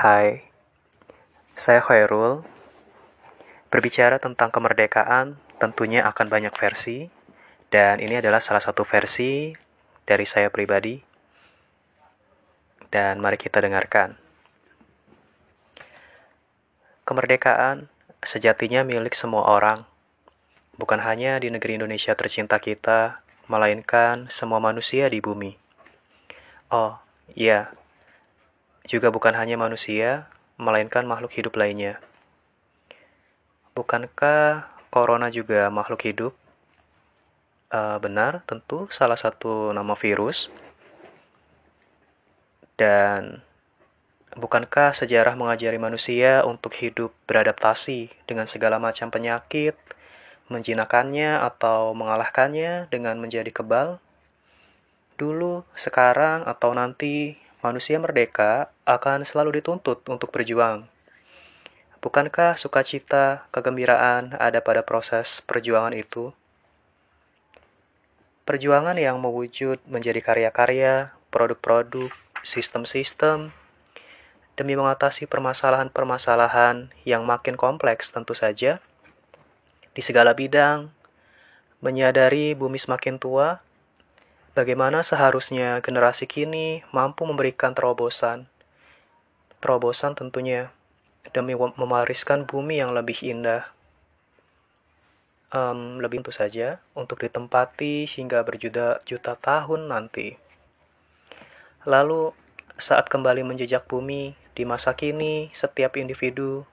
Hai, saya Khairul. Berbicara tentang kemerdekaan tentunya akan banyak versi, dan ini adalah salah satu versi dari saya pribadi. Dan mari kita dengarkan. Kemerdekaan sejatinya milik semua orang, bukan hanya di negeri Indonesia tercinta kita, melainkan semua manusia di bumi. Oh, iya, juga bukan hanya manusia, melainkan makhluk hidup lainnya. Bukankah corona juga makhluk hidup? Uh, benar, tentu salah satu nama virus. Dan bukankah sejarah mengajari manusia untuk hidup beradaptasi dengan segala macam penyakit, menjinakannya atau mengalahkannya dengan menjadi kebal? Dulu, sekarang, atau nanti manusia merdeka akan selalu dituntut untuk berjuang. Bukankah sukacita, kegembiraan ada pada proses perjuangan itu? Perjuangan yang mewujud menjadi karya-karya, produk-produk, sistem-sistem, demi mengatasi permasalahan-permasalahan yang makin kompleks tentu saja, di segala bidang, menyadari bumi semakin tua, Bagaimana seharusnya generasi kini mampu memberikan terobosan? Terobosan tentunya demi mewariskan bumi yang lebih indah. Um, lebih tentu saja untuk ditempati hingga berjuta-juta tahun nanti. Lalu, saat kembali menjejak bumi, di masa kini setiap individu,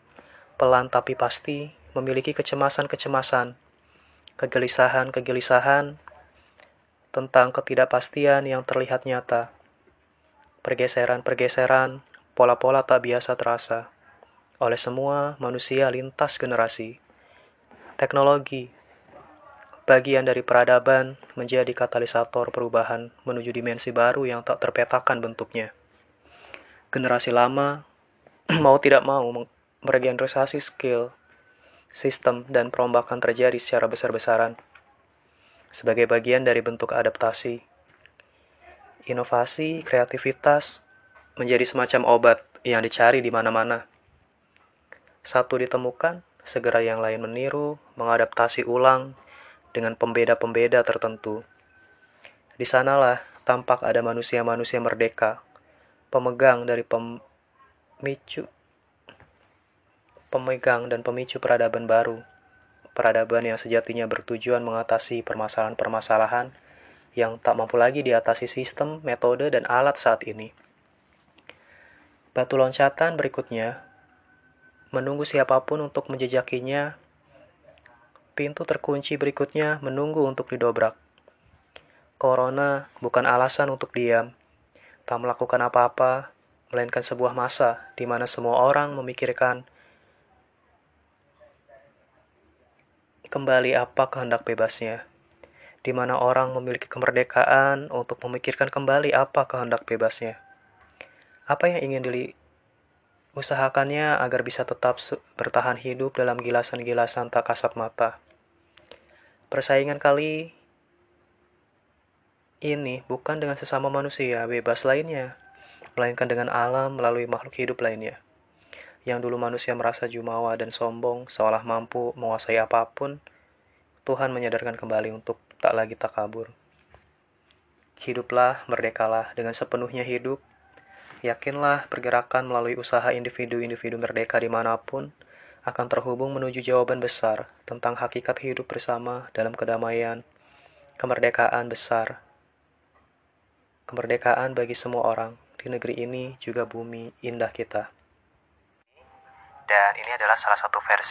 pelan tapi pasti, memiliki kecemasan-kecemasan, kegelisahan-kegelisahan, tentang ketidakpastian yang terlihat nyata. Pergeseran-pergeseran, pola-pola tak biasa terasa oleh semua manusia lintas generasi. Teknologi, bagian dari peradaban, menjadi katalisator perubahan menuju dimensi baru yang tak terpetakan bentuknya. Generasi lama mau tidak mau meregenerasi skill, sistem, dan perombakan terjadi secara besar-besaran sebagai bagian dari bentuk adaptasi. Inovasi, kreativitas menjadi semacam obat yang dicari di mana-mana. Satu ditemukan, segera yang lain meniru, mengadaptasi ulang dengan pembeda-pembeda tertentu. Di sanalah tampak ada manusia-manusia merdeka, pemegang dari pemicu pemegang dan pemicu peradaban baru peradaban yang sejatinya bertujuan mengatasi permasalahan-permasalahan yang tak mampu lagi diatasi sistem, metode, dan alat saat ini. Batu loncatan berikutnya, menunggu siapa pun untuk menjejakinya, pintu terkunci berikutnya menunggu untuk didobrak. Corona bukan alasan untuk diam, tak melakukan apa-apa, melainkan sebuah masa di mana semua orang memikirkan kembali apa kehendak bebasnya, di mana orang memiliki kemerdekaan untuk memikirkan kembali apa kehendak bebasnya. Apa yang ingin diusahakannya agar bisa tetap bertahan hidup dalam gilasan-gilasan tak kasat mata. Persaingan kali ini bukan dengan sesama manusia bebas lainnya, melainkan dengan alam melalui makhluk hidup lainnya yang dulu manusia merasa jumawa dan sombong seolah mampu menguasai apa pun, Tuhan menyadarkan kembali untuk tak lagi takabur. Hiduplah, merdekalah dengan sepenuhnya hidup. Yakinlah pergerakan melalui usaha individu-individu merdeka di mana pun akan terhubung menuju jawaban besar tentang hakikat hidup bersama dalam kedamaian, kemerdekaan besar. Kemerdekaan bagi semua orang di negeri ini juga bumi indah kita. Dan ini adalah salah satu versi